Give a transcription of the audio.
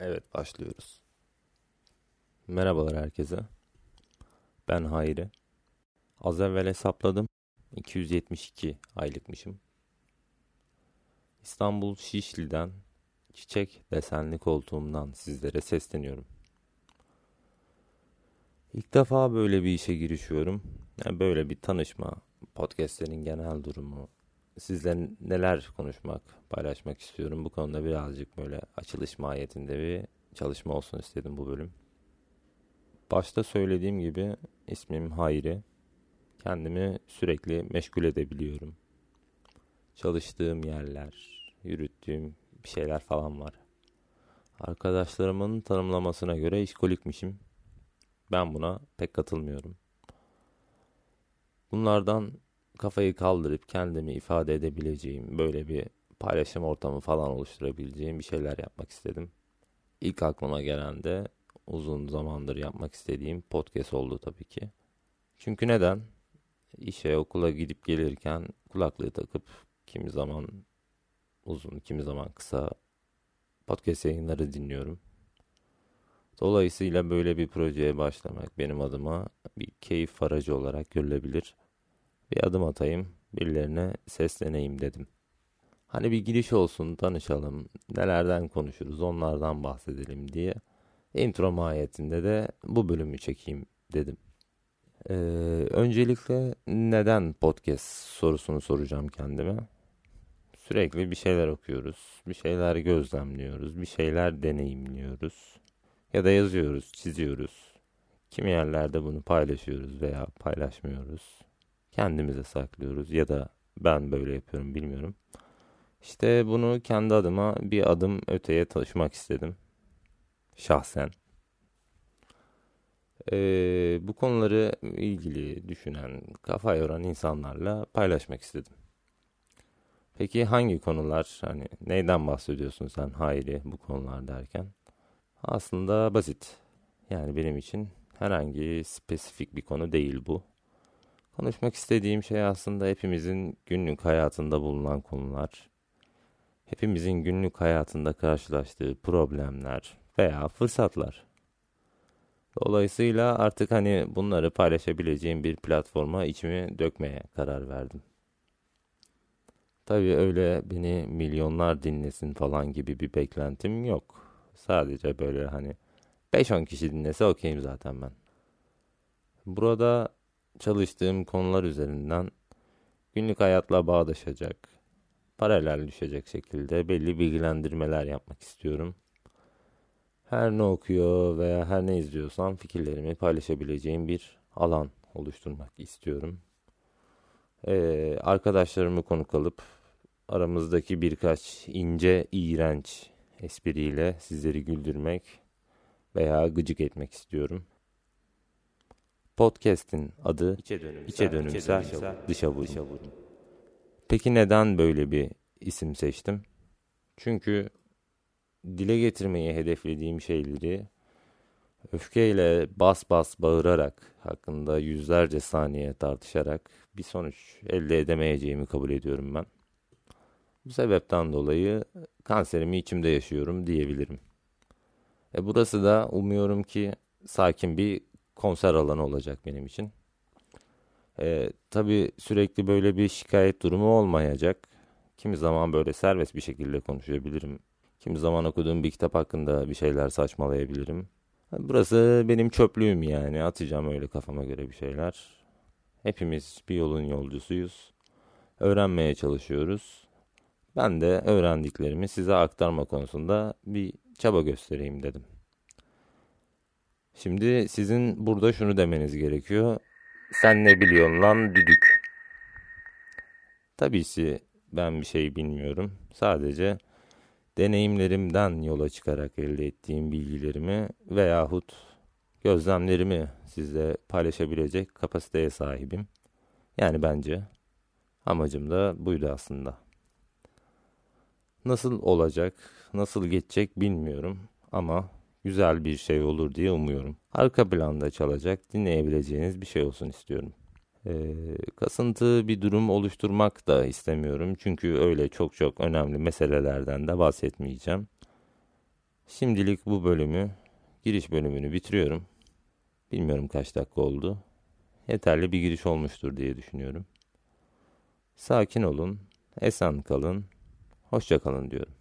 Evet başlıyoruz. Merhabalar herkese. Ben Hayri. Az evvel hesapladım. 272 aylıkmışım. İstanbul Şişli'den çiçek desenli koltuğumdan sizlere sesleniyorum. İlk defa böyle bir işe girişiyorum. Yani böyle bir tanışma, podcastlerin genel durumu, sizle neler konuşmak, paylaşmak istiyorum. Bu konuda birazcık böyle açılış mahiyetinde bir çalışma olsun istedim bu bölüm. Başta söylediğim gibi ismim Hayri. Kendimi sürekli meşgul edebiliyorum. Çalıştığım yerler, yürüttüğüm bir şeyler falan var. Arkadaşlarımın tanımlamasına göre işkolikmişim. Ben buna pek katılmıyorum. Bunlardan kafayı kaldırıp kendimi ifade edebileceğim böyle bir paylaşım ortamı falan oluşturabileceğim bir şeyler yapmak istedim. İlk aklıma gelen de uzun zamandır yapmak istediğim podcast oldu tabii ki. Çünkü neden? İşe okula gidip gelirken kulaklığı takıp kimi zaman uzun kimi zaman kısa podcast yayınları dinliyorum. Dolayısıyla böyle bir projeye başlamak benim adıma bir keyif aracı olarak görülebilir bir adım atayım, birilerine sesleneyim dedim. Hani bir giriş olsun, tanışalım, nelerden konuşuruz, onlardan bahsedelim diye. Intro mahiyetinde de bu bölümü çekeyim dedim. Ee, öncelikle neden podcast sorusunu soracağım kendime. Sürekli bir şeyler okuyoruz, bir şeyler gözlemliyoruz, bir şeyler deneyimliyoruz. Ya da yazıyoruz, çiziyoruz. Kimi yerlerde bunu paylaşıyoruz veya paylaşmıyoruz kendimize saklıyoruz ya da ben böyle yapıyorum bilmiyorum. İşte bunu kendi adıma bir adım öteye taşımak istedim. Şahsen. Ee, bu konuları ilgili düşünen, kafa yoran insanlarla paylaşmak istedim. Peki hangi konular? Hani neyden bahsediyorsun sen Hayri bu konular derken? Aslında basit. Yani benim için herhangi spesifik bir konu değil bu. Konuşmak istediğim şey aslında hepimizin günlük hayatında bulunan konular. Hepimizin günlük hayatında karşılaştığı problemler veya fırsatlar. Dolayısıyla artık hani bunları paylaşabileceğim bir platforma içimi dökmeye karar verdim. Tabii öyle beni milyonlar dinlesin falan gibi bir beklentim yok. Sadece böyle hani 5-10 kişi dinlese okeyim zaten ben. Burada çalıştığım konular üzerinden günlük hayatla bağdaşacak, paralel düşecek şekilde belli bilgilendirmeler yapmak istiyorum. Her ne okuyor veya her ne izliyorsam fikirlerimi paylaşabileceğim bir alan oluşturmak istiyorum. Ee, arkadaşlarımı konuk alıp aramızdaki birkaç ince, iğrenç espriyle sizleri güldürmek veya gıcık etmek istiyorum. Podcast'in adı İçe Dönümsel, İçe dönümsel, dönümsel Dışa Vurun. Peki neden böyle bir isim seçtim? Çünkü dile getirmeyi hedeflediğim şeyleri öfkeyle bas bas bağırarak hakkında yüzlerce saniye tartışarak bir sonuç elde edemeyeceğimi kabul ediyorum ben. Bu sebepten dolayı kanserimi içimde yaşıyorum diyebilirim. E burası da umuyorum ki sakin bir konser alanı olacak benim için. Ee, tabii sürekli böyle bir şikayet durumu olmayacak. Kimi zaman böyle serbest bir şekilde konuşabilirim. Kimi zaman okuduğum bir kitap hakkında bir şeyler saçmalayabilirim. Burası benim çöplüğüm yani. Atacağım öyle kafama göre bir şeyler. Hepimiz bir yolun yolcusuyuz. Öğrenmeye çalışıyoruz. Ben de öğrendiklerimi size aktarma konusunda bir çaba göstereyim dedim. Şimdi sizin burada şunu demeniz gerekiyor. Sen ne biliyorsun lan düdük. Tabii ki ben bir şey bilmiyorum. Sadece deneyimlerimden yola çıkarak elde ettiğim bilgilerimi veyahut gözlemlerimi sizle paylaşabilecek kapasiteye sahibim. Yani bence amacım da buydu aslında. Nasıl olacak, nasıl geçecek bilmiyorum ama güzel bir şey olur diye umuyorum. Arka planda çalacak, dinleyebileceğiniz bir şey olsun istiyorum. Ee, kasıntı bir durum oluşturmak da istemiyorum. Çünkü öyle çok çok önemli meselelerden de bahsetmeyeceğim. Şimdilik bu bölümü, giriş bölümünü bitiriyorum. Bilmiyorum kaç dakika oldu. Yeterli bir giriş olmuştur diye düşünüyorum. Sakin olun, esen kalın, hoşça kalın diyorum.